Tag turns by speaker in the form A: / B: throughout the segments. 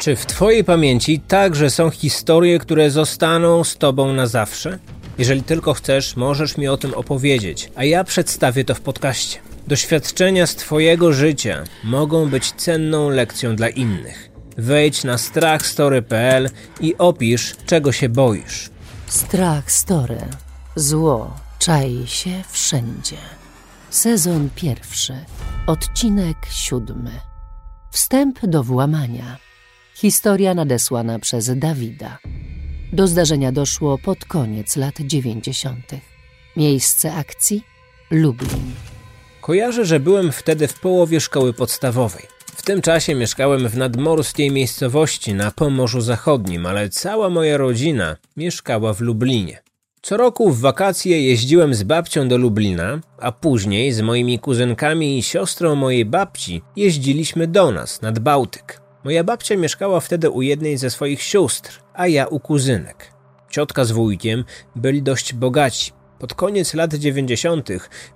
A: Czy w Twojej pamięci także są historie, które zostaną z Tobą na zawsze? Jeżeli tylko chcesz, możesz mi o tym opowiedzieć, a ja przedstawię to w podcaście. Doświadczenia z Twojego życia mogą być cenną lekcją dla innych. Wejdź na strachstory.pl i opisz, czego się boisz.
B: Strach Story. Zło czai się wszędzie. Sezon pierwszy. Odcinek siódmy. Wstęp do włamania. Historia nadesłana przez Dawida. Do zdarzenia doszło pod koniec lat dziewięćdziesiątych. Miejsce akcji? Lublin.
A: Kojarzę, że byłem wtedy w połowie szkoły podstawowej. W tym czasie mieszkałem w nadmorskiej miejscowości na Pomorzu Zachodnim, ale cała moja rodzina mieszkała w Lublinie. Co roku w wakacje jeździłem z babcią do Lublina, a później z moimi kuzynkami i siostrą mojej babci jeździliśmy do nas nad Bałtyk. Moja babcia mieszkała wtedy u jednej ze swoich sióstr, a ja u kuzynek. Ciotka z wujkiem byli dość bogaci. Pod koniec lat 90.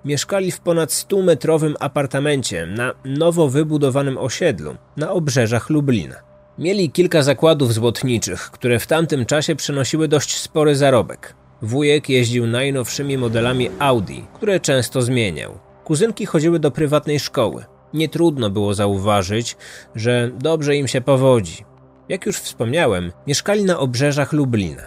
A: mieszkali w ponad 100-metrowym apartamencie na nowo wybudowanym osiedlu na obrzeżach Lublina. Mieli kilka zakładów złotniczych, które w tamtym czasie przynosiły dość spory zarobek. Wujek jeździł najnowszymi modelami Audi, które często zmieniał. Kuzynki chodziły do prywatnej szkoły. Nie trudno było zauważyć, że dobrze im się powodzi. Jak już wspomniałem, mieszkali na obrzeżach Lublina.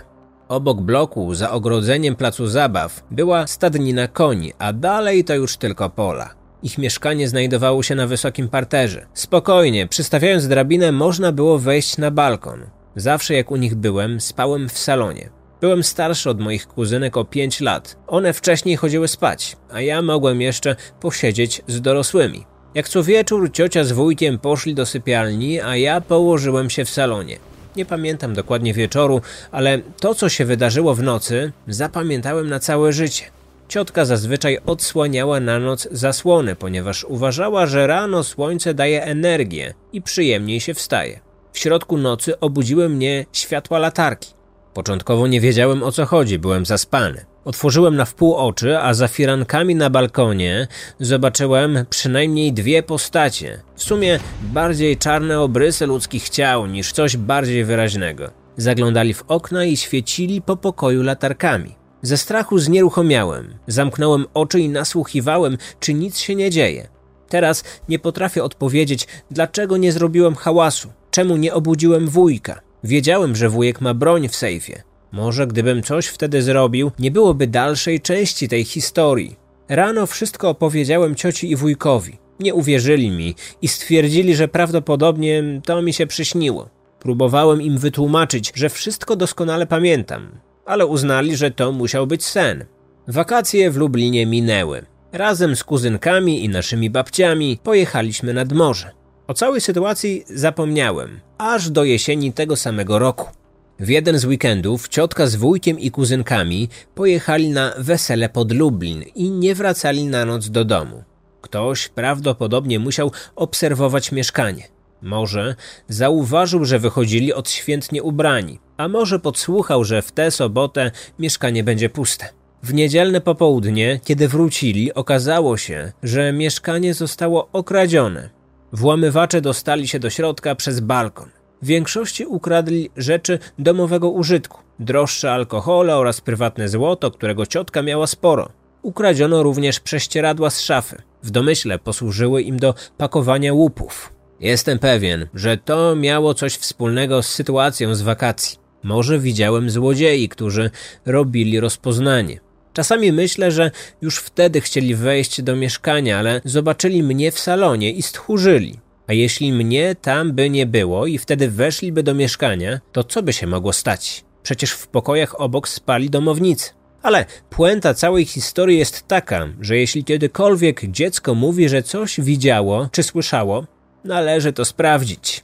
A: Obok bloku, za ogrodzeniem placu zabaw, była stadnina koni, a dalej to już tylko pola. Ich mieszkanie znajdowało się na wysokim parterze. Spokojnie, przystawiając drabinę, można było wejść na balkon. Zawsze jak u nich byłem, spałem w salonie. Byłem starszy od moich kuzynek o 5 lat. One wcześniej chodziły spać, a ja mogłem jeszcze posiedzieć z dorosłymi. Jak co wieczór ciocia z wujkiem poszli do sypialni, a ja położyłem się w salonie. Nie pamiętam dokładnie wieczoru, ale to, co się wydarzyło w nocy, zapamiętałem na całe życie. Ciotka zazwyczaj odsłaniała na noc zasłony, ponieważ uważała, że rano słońce daje energię i przyjemniej się wstaje. W środku nocy obudziły mnie światła latarki. Początkowo nie wiedziałem o co chodzi, byłem zaspany. Otworzyłem na wpół oczy, a za firankami na balkonie zobaczyłem przynajmniej dwie postacie. W sumie bardziej czarne obrysy ludzkich ciał niż coś bardziej wyraźnego. Zaglądali w okna i świecili po pokoju latarkami. Ze strachu znieruchomiałem. Zamknąłem oczy i nasłuchiwałem, czy nic się nie dzieje. Teraz nie potrafię odpowiedzieć, dlaczego nie zrobiłem hałasu, czemu nie obudziłem wujka. Wiedziałem, że wujek ma broń w sejfie. Może gdybym coś wtedy zrobił, nie byłoby dalszej części tej historii. Rano wszystko opowiedziałem cioci i wujkowi. Nie uwierzyli mi i stwierdzili, że prawdopodobnie to mi się przyśniło. Próbowałem im wytłumaczyć, że wszystko doskonale pamiętam, ale uznali, że to musiał być sen. Wakacje w Lublinie minęły. Razem z kuzynkami i naszymi babciami pojechaliśmy nad morze. O całej sytuacji zapomniałem, aż do jesieni tego samego roku. W jeden z weekendów ciotka z wujkiem i kuzynkami pojechali na wesele pod Lublin i nie wracali na noc do domu. Ktoś prawdopodobnie musiał obserwować mieszkanie. Może zauważył, że wychodzili odświętnie ubrani, a może podsłuchał, że w tę sobotę mieszkanie będzie puste. W niedzielne popołudnie, kiedy wrócili, okazało się, że mieszkanie zostało okradzione. Włamywacze dostali się do środka przez balkon. W większości ukradli rzeczy domowego użytku, droższe alkohole oraz prywatne złoto, którego ciotka miała sporo. Ukradziono również prześcieradła z szafy. W domyśle posłużyły im do pakowania łupów. Jestem pewien, że to miało coś wspólnego z sytuacją z wakacji. Może widziałem złodziei, którzy robili rozpoznanie. Czasami myślę, że już wtedy chcieli wejść do mieszkania, ale zobaczyli mnie w salonie i stchórzyli. A jeśli mnie tam by nie było i wtedy weszliby do mieszkania, to co by się mogło stać? Przecież w pokojach obok spali domownicy. Ale puenta całej historii jest taka, że jeśli kiedykolwiek dziecko mówi, że coś widziało czy słyszało, należy to sprawdzić.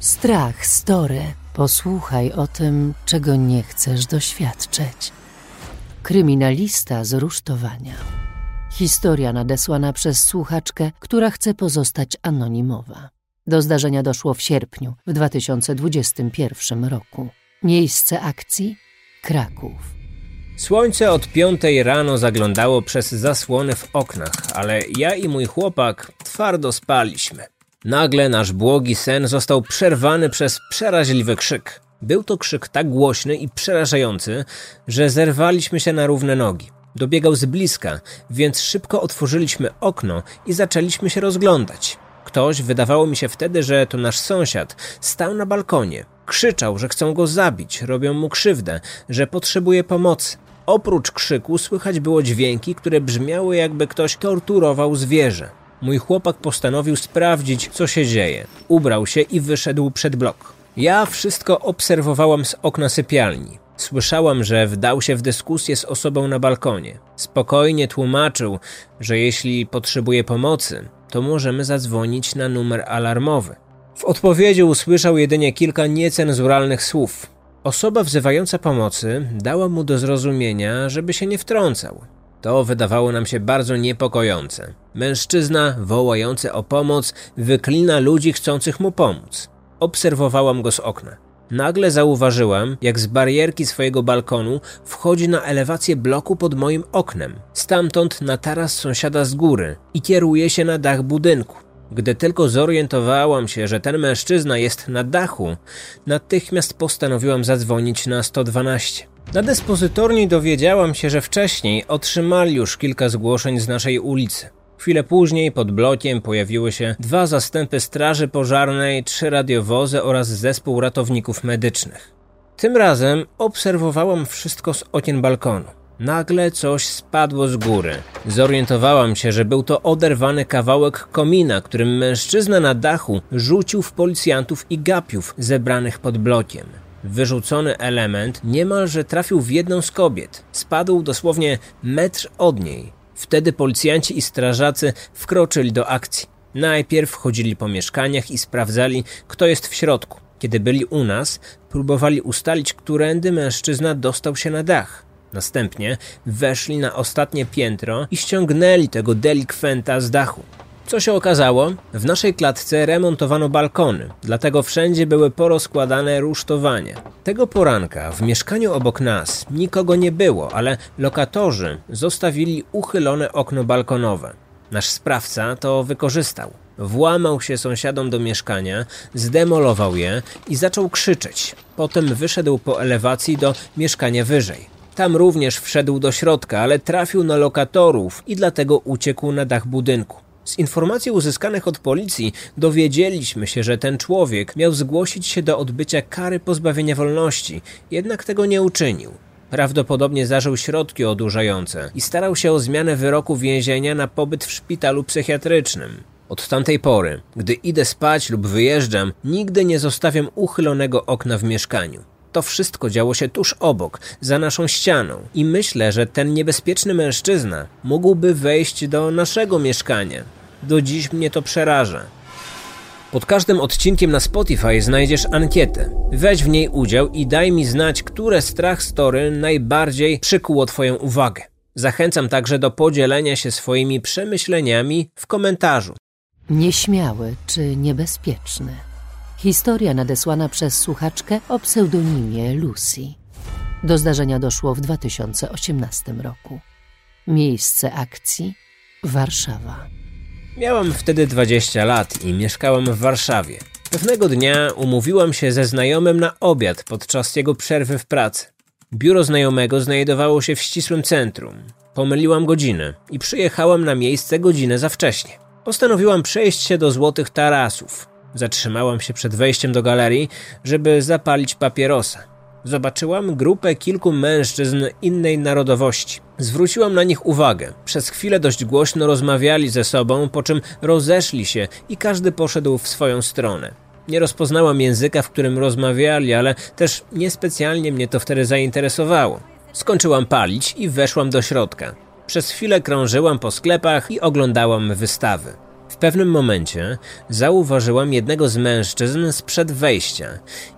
B: Strach Story. Posłuchaj o tym, czego nie chcesz doświadczyć. Kryminalista z rusztowania. Historia nadesłana przez słuchaczkę, która chce pozostać anonimowa. Do zdarzenia doszło w sierpniu w 2021 roku. Miejsce akcji Kraków.
A: Słońce od piątej rano zaglądało przez zasłony w oknach, ale ja i mój chłopak twardo spaliśmy. Nagle nasz błogi sen został przerwany przez przeraźliwy krzyk. Był to krzyk tak głośny i przerażający, że zerwaliśmy się na równe nogi. Dobiegał z bliska, więc szybko otworzyliśmy okno i zaczęliśmy się rozglądać. Ktoś, wydawało mi się wtedy, że to nasz sąsiad, stał na balkonie. Krzyczał, że chcą go zabić, robią mu krzywdę, że potrzebuje pomocy. Oprócz krzyku słychać było dźwięki, które brzmiały jakby ktoś torturował zwierzę. Mój chłopak postanowił sprawdzić, co się dzieje. Ubrał się i wyszedł przed blok. Ja wszystko obserwowałam z okna sypialni. Słyszałam, że wdał się w dyskusję z osobą na balkonie. Spokojnie tłumaczył, że jeśli potrzebuje pomocy, to możemy zadzwonić na numer alarmowy. W odpowiedzi usłyszał jedynie kilka niecenzuralnych słów. Osoba wzywająca pomocy dała mu do zrozumienia, żeby się nie wtrącał. To wydawało nam się bardzo niepokojące. Mężczyzna, wołający o pomoc, wyklina ludzi chcących mu pomóc. Obserwowałam go z okna. Nagle zauważyłam, jak z barierki swojego balkonu wchodzi na elewację bloku pod moim oknem, stamtąd na taras sąsiada z góry i kieruje się na dach budynku. Gdy tylko zorientowałam się, że ten mężczyzna jest na dachu, natychmiast postanowiłam zadzwonić na 112. Na dyspozytorni dowiedziałam się, że wcześniej otrzymali już kilka zgłoszeń z naszej ulicy. Chwilę później pod blokiem pojawiły się dwa zastępy straży pożarnej, trzy radiowozy oraz zespół ratowników medycznych. Tym razem obserwowałam wszystko z okien balkonu. Nagle coś spadło z góry. Zorientowałam się, że był to oderwany kawałek komina, którym mężczyzna na dachu rzucił w policjantów i gapiów zebranych pod blokiem. Wyrzucony element niemalże trafił w jedną z kobiet. Spadł dosłownie metr od niej. Wtedy policjanci i strażacy wkroczyli do akcji. Najpierw chodzili po mieszkaniach i sprawdzali, kto jest w środku. Kiedy byli u nas, próbowali ustalić, którędy mężczyzna dostał się na dach. Następnie weszli na ostatnie piętro i ściągnęli tego delikwenta z dachu. Co się okazało? W naszej klatce remontowano balkony, dlatego wszędzie były porozkładane rusztowania. Tego poranka w mieszkaniu obok nas nikogo nie było, ale lokatorzy zostawili uchylone okno balkonowe. Nasz sprawca to wykorzystał. Włamał się sąsiadom do mieszkania, zdemolował je i zaczął krzyczeć. Potem wyszedł po elewacji do mieszkania wyżej. Tam również wszedł do środka, ale trafił na lokatorów i dlatego uciekł na dach budynku. Z informacji uzyskanych od policji dowiedzieliśmy się, że ten człowiek miał zgłosić się do odbycia kary pozbawienia wolności, jednak tego nie uczynił. Prawdopodobnie zażył środki odurzające i starał się o zmianę wyroku więzienia na pobyt w szpitalu psychiatrycznym. Od tamtej pory, gdy idę spać lub wyjeżdżam, nigdy nie zostawiam uchylonego okna w mieszkaniu. To wszystko działo się tuż obok, za naszą ścianą i myślę, że ten niebezpieczny mężczyzna mógłby wejść do naszego mieszkania. Do dziś mnie to przeraża. Pod każdym odcinkiem na Spotify znajdziesz ankietę. Weź w niej udział i daj mi znać, które strach story najbardziej przykuło Twoją uwagę. Zachęcam także do podzielenia się swoimi przemyśleniami w komentarzu.
B: Nieśmiały czy niebezpieczny. Historia nadesłana przez słuchaczkę o pseudonimie Lucy. Do zdarzenia doszło w 2018 roku. Miejsce akcji Warszawa.
A: Miałam wtedy 20 lat i mieszkałam w Warszawie. Pewnego dnia umówiłam się ze znajomym na obiad podczas jego przerwy w pracy. Biuro znajomego znajdowało się w ścisłym centrum. Pomyliłam godzinę i przyjechałam na miejsce godzinę za wcześnie. Postanowiłam przejść się do Złotych Tarasów. Zatrzymałam się przed wejściem do galerii, żeby zapalić papierosa. Zobaczyłam grupę kilku mężczyzn innej narodowości. Zwróciłam na nich uwagę. Przez chwilę dość głośno rozmawiali ze sobą, po czym rozeszli się i każdy poszedł w swoją stronę. Nie rozpoznałam języka, w którym rozmawiali, ale też niespecjalnie mnie to wtedy zainteresowało. Skończyłam palić i weszłam do środka. Przez chwilę krążyłam po sklepach i oglądałam wystawy. Pewnym momencie zauważyłam jednego z mężczyzn sprzed wejścia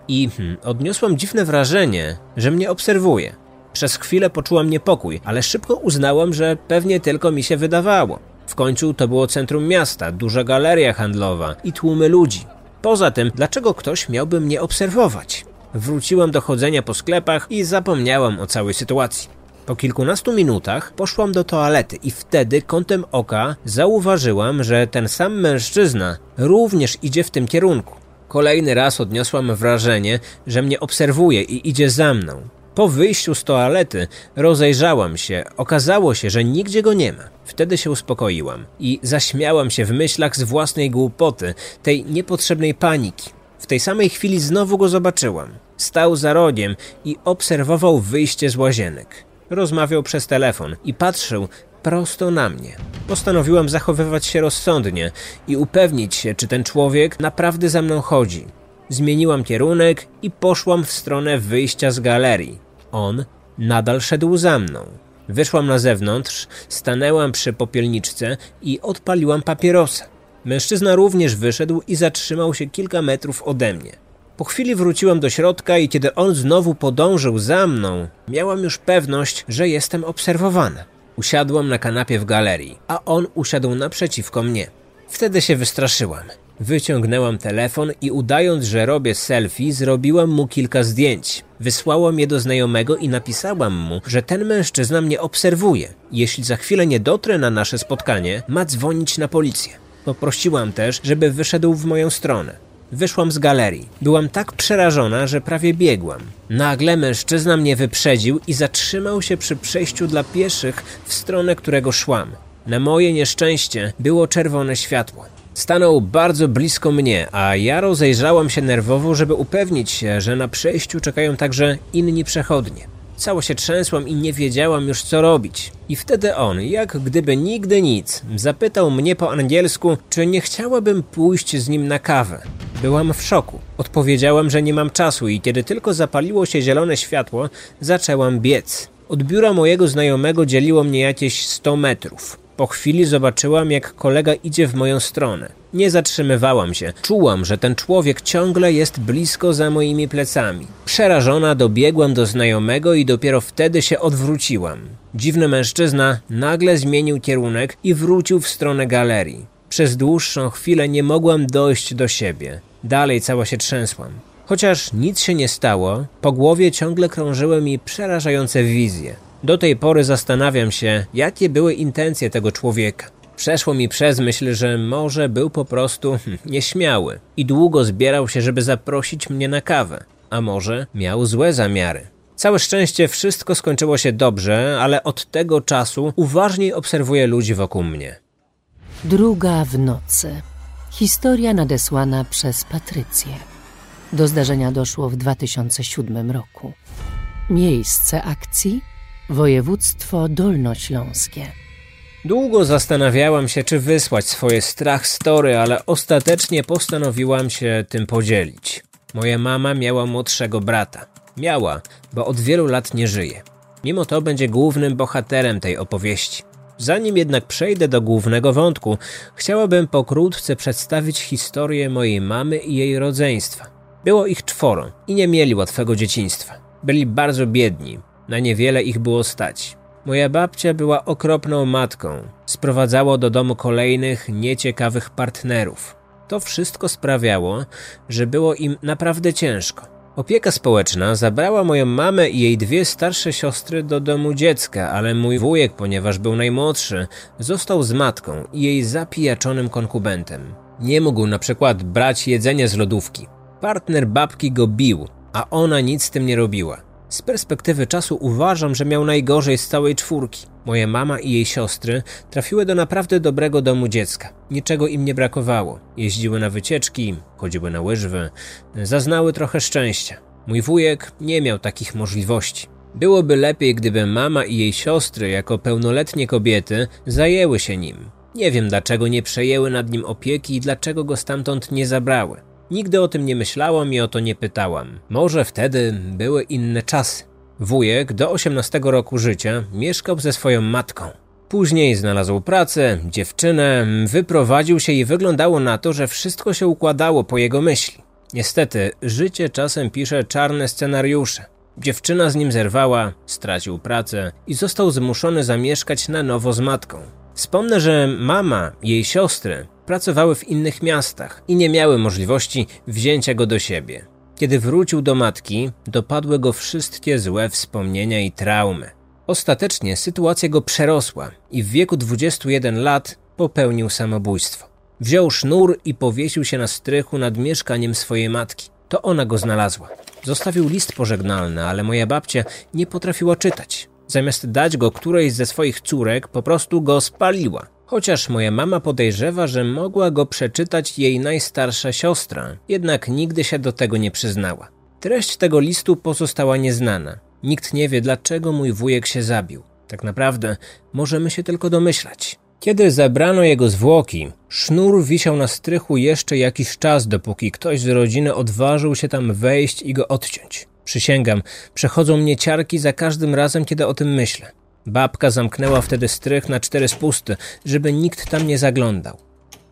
A: i hmm, odniosłam dziwne wrażenie, że mnie obserwuje. Przez chwilę poczułam niepokój, ale szybko uznałam, że pewnie tylko mi się wydawało. W końcu to było centrum miasta, duża galeria handlowa i tłumy ludzi. Poza tym, dlaczego ktoś miałby mnie obserwować? Wróciłam do chodzenia po sklepach i zapomniałam o całej sytuacji. Po kilkunastu minutach poszłam do toalety i wtedy kątem oka zauważyłam, że ten sam mężczyzna również idzie w tym kierunku. Kolejny raz odniosłam wrażenie, że mnie obserwuje i idzie za mną. Po wyjściu z toalety rozejrzałam się, okazało się, że nigdzie go nie ma. Wtedy się uspokoiłam i zaśmiałam się w myślach z własnej głupoty, tej niepotrzebnej paniki. W tej samej chwili znowu go zobaczyłam. Stał za rogiem i obserwował wyjście z łazienek. Rozmawiał przez telefon i patrzył prosto na mnie. Postanowiłam zachowywać się rozsądnie i upewnić się, czy ten człowiek naprawdę za mną chodzi. Zmieniłam kierunek i poszłam w stronę wyjścia z galerii. On nadal szedł za mną. Wyszłam na zewnątrz, stanęłam przy popielniczce i odpaliłam papierosa. Mężczyzna również wyszedł i zatrzymał się kilka metrów ode mnie. Po chwili wróciłam do środka i kiedy on znowu podążył za mną, miałam już pewność, że jestem obserwowana. Usiadłam na kanapie w galerii, a on usiadł naprzeciwko mnie. Wtedy się wystraszyłam. Wyciągnęłam telefon i udając, że robię selfie, zrobiłam mu kilka zdjęć. Wysłałam je do znajomego i napisałam mu, że ten mężczyzna mnie obserwuje. Jeśli za chwilę nie dotrę na nasze spotkanie, ma dzwonić na policję. Poprosiłam też, żeby wyszedł w moją stronę. Wyszłam z galerii. Byłam tak przerażona, że prawie biegłam. Nagle mężczyzna mnie wyprzedził i zatrzymał się przy przejściu dla pieszych w stronę którego szłam. Na moje nieszczęście było czerwone światło. Stanął bardzo blisko mnie, a ja rozejrzałam się nerwowo, żeby upewnić się, że na przejściu czekają także inni przechodnie. Cało się trzęsłam i nie wiedziałam już co robić. I wtedy on, jak gdyby nigdy nic, zapytał mnie po angielsku, czy nie chciałabym pójść z nim na kawę. Byłam w szoku. Odpowiedziałam, że nie mam czasu i kiedy tylko zapaliło się zielone światło, zaczęłam biec. Od biura mojego znajomego dzieliło mnie jakieś 100 metrów. Po chwili zobaczyłam, jak kolega idzie w moją stronę. Nie zatrzymywałam się. Czułam, że ten człowiek ciągle jest blisko za moimi plecami. Przerażona dobiegłam do znajomego i dopiero wtedy się odwróciłam. Dziwny mężczyzna nagle zmienił kierunek i wrócił w stronę galerii. Przez dłuższą chwilę nie mogłam dojść do siebie. Dalej cała się trzęsłam. Chociaż nic się nie stało, po głowie ciągle krążyły mi przerażające wizje. Do tej pory zastanawiam się, jakie były intencje tego człowieka. Przeszło mi przez myśl, że może był po prostu nieśmiały i długo zbierał się, żeby zaprosić mnie na kawę, a może miał złe zamiary. Całe szczęście wszystko skończyło się dobrze, ale od tego czasu uważniej obserwuję ludzi wokół mnie.
B: Druga w nocy. Historia nadesłana przez Patrycję. Do zdarzenia doszło w 2007 roku. Miejsce akcji Województwo Dolnośląskie.
A: Długo zastanawiałam się, czy wysłać swoje strach story, ale ostatecznie postanowiłam się tym podzielić. Moja mama miała młodszego brata. Miała, bo od wielu lat nie żyje. Mimo to będzie głównym bohaterem tej opowieści. Zanim jednak przejdę do głównego wątku, chciałabym pokrótce przedstawić historię mojej mamy i jej rodzeństwa. Było ich czworo i nie mieli łatwego dzieciństwa. Byli bardzo biedni, na niewiele ich było stać. Moja babcia była okropną matką. Sprowadzało do domu kolejnych, nieciekawych partnerów. To wszystko sprawiało, że było im naprawdę ciężko. Opieka społeczna zabrała moją mamę i jej dwie starsze siostry do domu dziecka, ale mój wujek, ponieważ był najmłodszy, został z matką i jej zapijaczonym konkubentem. Nie mógł na przykład brać jedzenie z lodówki. Partner babki go bił, a ona nic z tym nie robiła. Z perspektywy czasu uważam, że miał najgorzej z całej czwórki. Moja mama i jej siostry trafiły do naprawdę dobrego domu dziecka. Niczego im nie brakowało. Jeździły na wycieczki, chodziły na łyżwy, zaznały trochę szczęścia. Mój wujek nie miał takich możliwości. Byłoby lepiej, gdyby mama i jej siostry, jako pełnoletnie kobiety, zajęły się nim. Nie wiem, dlaczego nie przejęły nad nim opieki i dlaczego go stamtąd nie zabrały. Nigdy o tym nie myślałam i o to nie pytałam. Może wtedy były inne czasy. Wujek do 18 roku życia mieszkał ze swoją matką. Później znalazł pracę, dziewczynę, wyprowadził się i wyglądało na to, że wszystko się układało po jego myśli. Niestety, życie czasem pisze czarne scenariusze. Dziewczyna z nim zerwała, stracił pracę i został zmuszony zamieszkać na nowo z matką. Wspomnę, że mama jej siostry pracowały w innych miastach i nie miały możliwości wzięcia go do siebie. Kiedy wrócił do matki, dopadły go wszystkie złe wspomnienia i traumy. Ostatecznie sytuacja go przerosła i w wieku 21 lat popełnił samobójstwo. Wziął sznur i powiesił się na strychu nad mieszkaniem swojej matki. To ona go znalazła. Zostawił list pożegnalny, ale moja babcia nie potrafiła czytać. Zamiast dać go którejś ze swoich córek, po prostu go spaliła. Chociaż moja mama podejrzewa, że mogła go przeczytać jej najstarsza siostra, jednak nigdy się do tego nie przyznała. Treść tego listu pozostała nieznana. Nikt nie wie, dlaczego mój wujek się zabił. Tak naprawdę możemy się tylko domyślać. Kiedy zabrano jego zwłoki, sznur wisiał na strychu jeszcze jakiś czas, dopóki ktoś z rodziny odważył się tam wejść i go odciąć. Przysięgam, przechodzą mnie ciarki za każdym razem, kiedy o tym myślę. Babka zamknęła wtedy strych na cztery spusty, żeby nikt tam nie zaglądał.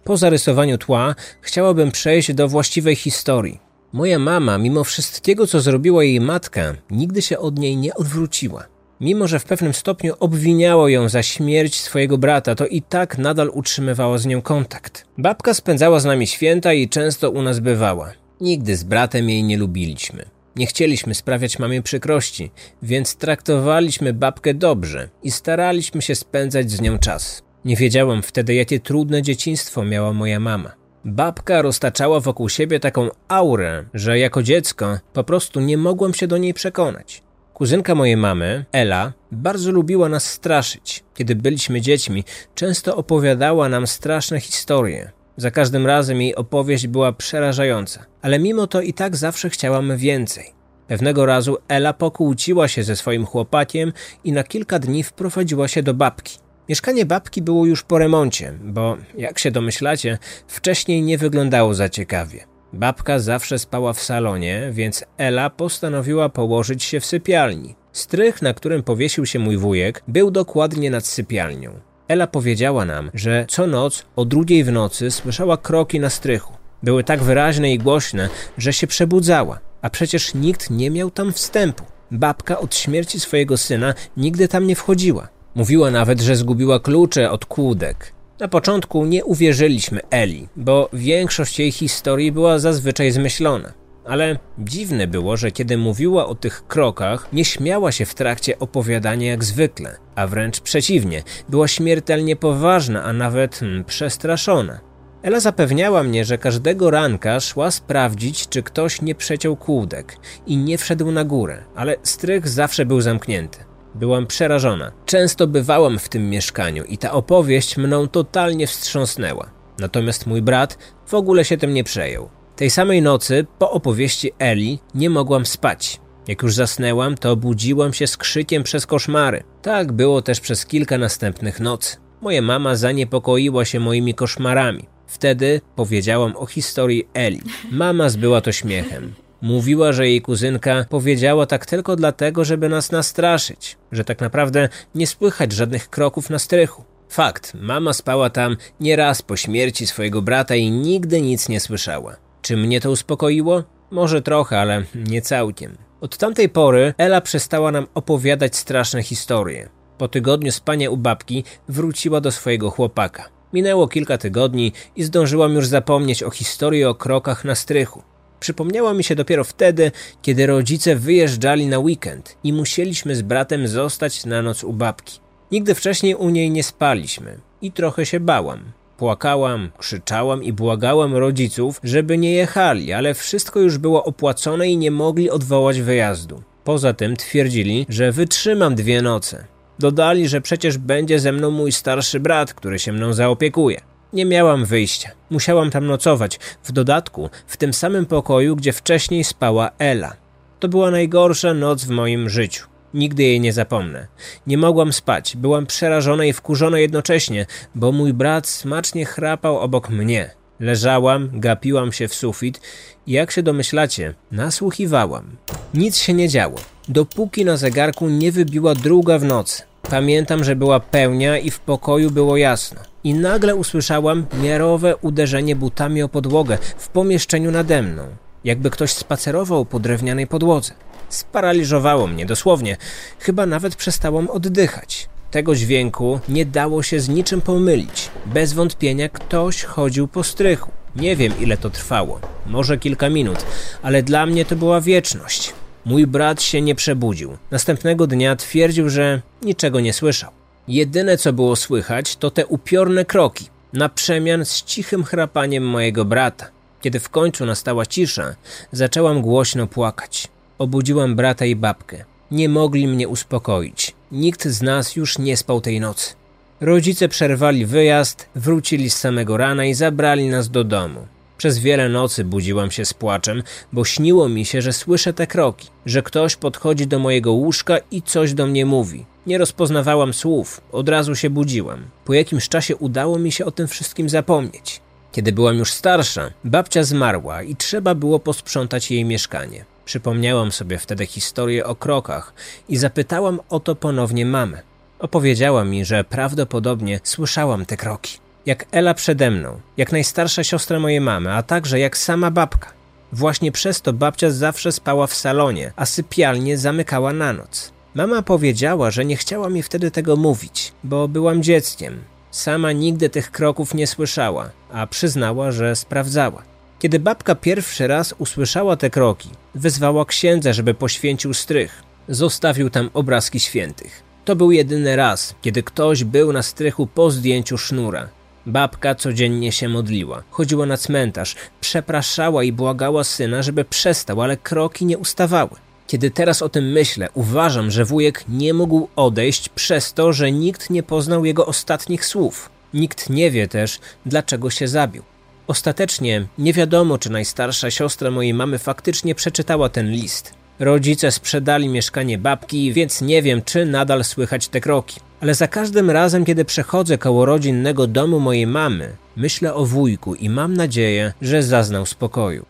A: Po zarysowaniu tła chciałabym przejść do właściwej historii. Moja mama, mimo wszystkiego, co zrobiła jej matka, nigdy się od niej nie odwróciła. Mimo, że w pewnym stopniu obwiniało ją za śmierć swojego brata, to i tak nadal utrzymywała z nią kontakt. Babka spędzała z nami święta i często u nas bywała. Nigdy z bratem jej nie lubiliśmy. Nie chcieliśmy sprawiać mamie przykrości, więc traktowaliśmy babkę dobrze i staraliśmy się spędzać z nią czas. Nie wiedziałam wtedy, jakie trudne dzieciństwo miała moja mama. Babka roztaczała wokół siebie taką aurę, że jako dziecko po prostu nie mogłam się do niej przekonać. Kuzynka mojej mamy, Ela, bardzo lubiła nas straszyć. Kiedy byliśmy dziećmi, często opowiadała nam straszne historie. Za każdym razem jej opowieść była przerażająca, ale mimo to i tak zawsze chciałam więcej. Pewnego razu Ela pokłóciła się ze swoim chłopakiem i na kilka dni wprowadziła się do babki. Mieszkanie babki było już po remoncie, bo, jak się domyślacie, wcześniej nie wyglądało za ciekawie. Babka zawsze spała w salonie, więc Ela postanowiła położyć się w sypialni. Strych, na którym powiesił się mój wujek, był dokładnie nad sypialnią. Ela powiedziała nam, że co noc o drugiej w nocy słyszała kroki na strychu. Były tak wyraźne i głośne, że się przebudzała, a przecież nikt nie miał tam wstępu. Babka od śmierci swojego syna nigdy tam nie wchodziła. Mówiła nawet, że zgubiła klucze od kłódek. Na początku nie uwierzyliśmy Eli, bo większość jej historii była zazwyczaj zmyślona. Ale dziwne było, że kiedy mówiła o tych krokach, nie śmiała się w trakcie opowiadania jak zwykle, a wręcz przeciwnie, była śmiertelnie poważna, a nawet hmm, przestraszona. Ela zapewniała mnie, że każdego ranka szła sprawdzić, czy ktoś nie przeciął kłódek i nie wszedł na górę, ale strych zawsze był zamknięty. Byłam przerażona. Często bywałam w tym mieszkaniu i ta opowieść mną totalnie wstrząsnęła. Natomiast mój brat w ogóle się tym nie przejął. Tej samej nocy, po opowieści Eli, nie mogłam spać. Jak już zasnęłam, to budziłam się z krzykiem przez koszmary. Tak było też przez kilka następnych nocy. Moja mama zaniepokoiła się moimi koszmarami. Wtedy powiedziałam o historii Eli. Mama zbyła to śmiechem. Mówiła, że jej kuzynka powiedziała tak tylko dlatego, żeby nas nastraszyć, że tak naprawdę nie słychać żadnych kroków na strychu. Fakt, mama spała tam nieraz po śmierci swojego brata i nigdy nic nie słyszała. Czy mnie to uspokoiło? Może trochę, ale nie całkiem. Od tamtej pory Ela przestała nam opowiadać straszne historie. Po tygodniu spania u babki wróciła do swojego chłopaka. Minęło kilka tygodni i zdążyłam już zapomnieć o historii o krokach na strychu. Przypomniała mi się dopiero wtedy, kiedy rodzice wyjeżdżali na weekend i musieliśmy z bratem zostać na noc u babki. Nigdy wcześniej u niej nie spaliśmy i trochę się bałam. Płakałam, krzyczałam i błagałam rodziców, żeby nie jechali, ale wszystko już było opłacone i nie mogli odwołać wyjazdu. Poza tym twierdzili, że wytrzymam dwie noce. Dodali, że przecież będzie ze mną mój starszy brat, który się mną zaopiekuje. Nie miałam wyjścia. Musiałam tam nocować. W dodatku w tym samym pokoju, gdzie wcześniej spała Ela. To była najgorsza noc w moim życiu. Nigdy jej nie zapomnę. Nie mogłam spać, byłam przerażona i wkurzona jednocześnie, bo mój brat smacznie chrapał obok mnie. Leżałam, gapiłam się w sufit i jak się domyślacie, nasłuchiwałam. Nic się nie działo, dopóki na zegarku nie wybiła druga w nocy. Pamiętam, że była pełnia i w pokoju było jasno. I nagle usłyszałam miarowe uderzenie butami o podłogę w pomieszczeniu nade mną, jakby ktoś spacerował po drewnianej podłodze. Sparaliżowało mnie dosłownie, chyba nawet przestałam oddychać. Tego dźwięku nie dało się z niczym pomylić. Bez wątpienia ktoś chodził po strychu. Nie wiem ile to trwało, może kilka minut, ale dla mnie to była wieczność. Mój brat się nie przebudził. Następnego dnia twierdził, że niczego nie słyszał. Jedyne co było słychać to te upiorne kroki, na przemian z cichym chrapaniem mojego brata. Kiedy w końcu nastała cisza, zaczęłam głośno płakać. Obudziłam brata i babkę. Nie mogli mnie uspokoić. Nikt z nas już nie spał tej nocy. Rodzice przerwali wyjazd, wrócili z samego rana i zabrali nas do domu. Przez wiele nocy budziłam się z płaczem, bo śniło mi się, że słyszę te kroki, że ktoś podchodzi do mojego łóżka i coś do mnie mówi. Nie rozpoznawałam słów, od razu się budziłam. Po jakimś czasie udało mi się o tym wszystkim zapomnieć. Kiedy byłam już starsza, babcia zmarła i trzeba było posprzątać jej mieszkanie. Przypomniałam sobie wtedy historię o krokach i zapytałam o to ponownie mamę. Opowiedziała mi, że prawdopodobnie słyszałam te kroki. Jak Ela przede mną, jak najstarsza siostra mojej mamy, a także jak sama babka. Właśnie przez to babcia zawsze spała w salonie, a sypialnię zamykała na noc. Mama powiedziała, że nie chciała mi wtedy tego mówić, bo byłam dzieckiem. Sama nigdy tych kroków nie słyszała, a przyznała, że sprawdzała. Kiedy babka pierwszy raz usłyszała te kroki, wezwała księdza, żeby poświęcił strych. Zostawił tam obrazki świętych. To był jedyny raz, kiedy ktoś był na strychu po zdjęciu sznura. Babka codziennie się modliła, chodziła na cmentarz, przepraszała i błagała syna, żeby przestał, ale kroki nie ustawały. Kiedy teraz o tym myślę, uważam, że wujek nie mógł odejść przez to, że nikt nie poznał jego ostatnich słów. Nikt nie wie też, dlaczego się zabił. Ostatecznie nie wiadomo, czy najstarsza siostra mojej mamy faktycznie przeczytała ten list. Rodzice sprzedali mieszkanie babki, więc nie wiem, czy nadal słychać te kroki. Ale za każdym razem, kiedy przechodzę koło rodzinnego domu mojej mamy, myślę o wujku i mam nadzieję, że zaznał spokoju.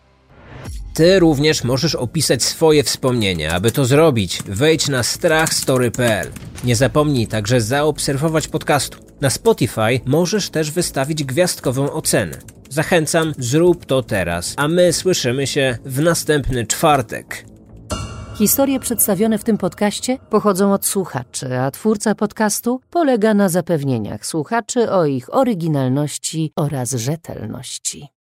A: Ty również możesz opisać swoje wspomnienia. Aby to zrobić, wejdź na strachstory.pl. Nie zapomnij także zaobserwować podcastu. Na Spotify możesz też wystawić gwiazdkową ocenę. Zachęcam, zrób to teraz, a my słyszymy się w następny czwartek.
B: Historie przedstawione w tym podcaście pochodzą od słuchaczy, a twórca podcastu polega na zapewnieniach słuchaczy o ich oryginalności oraz rzetelności.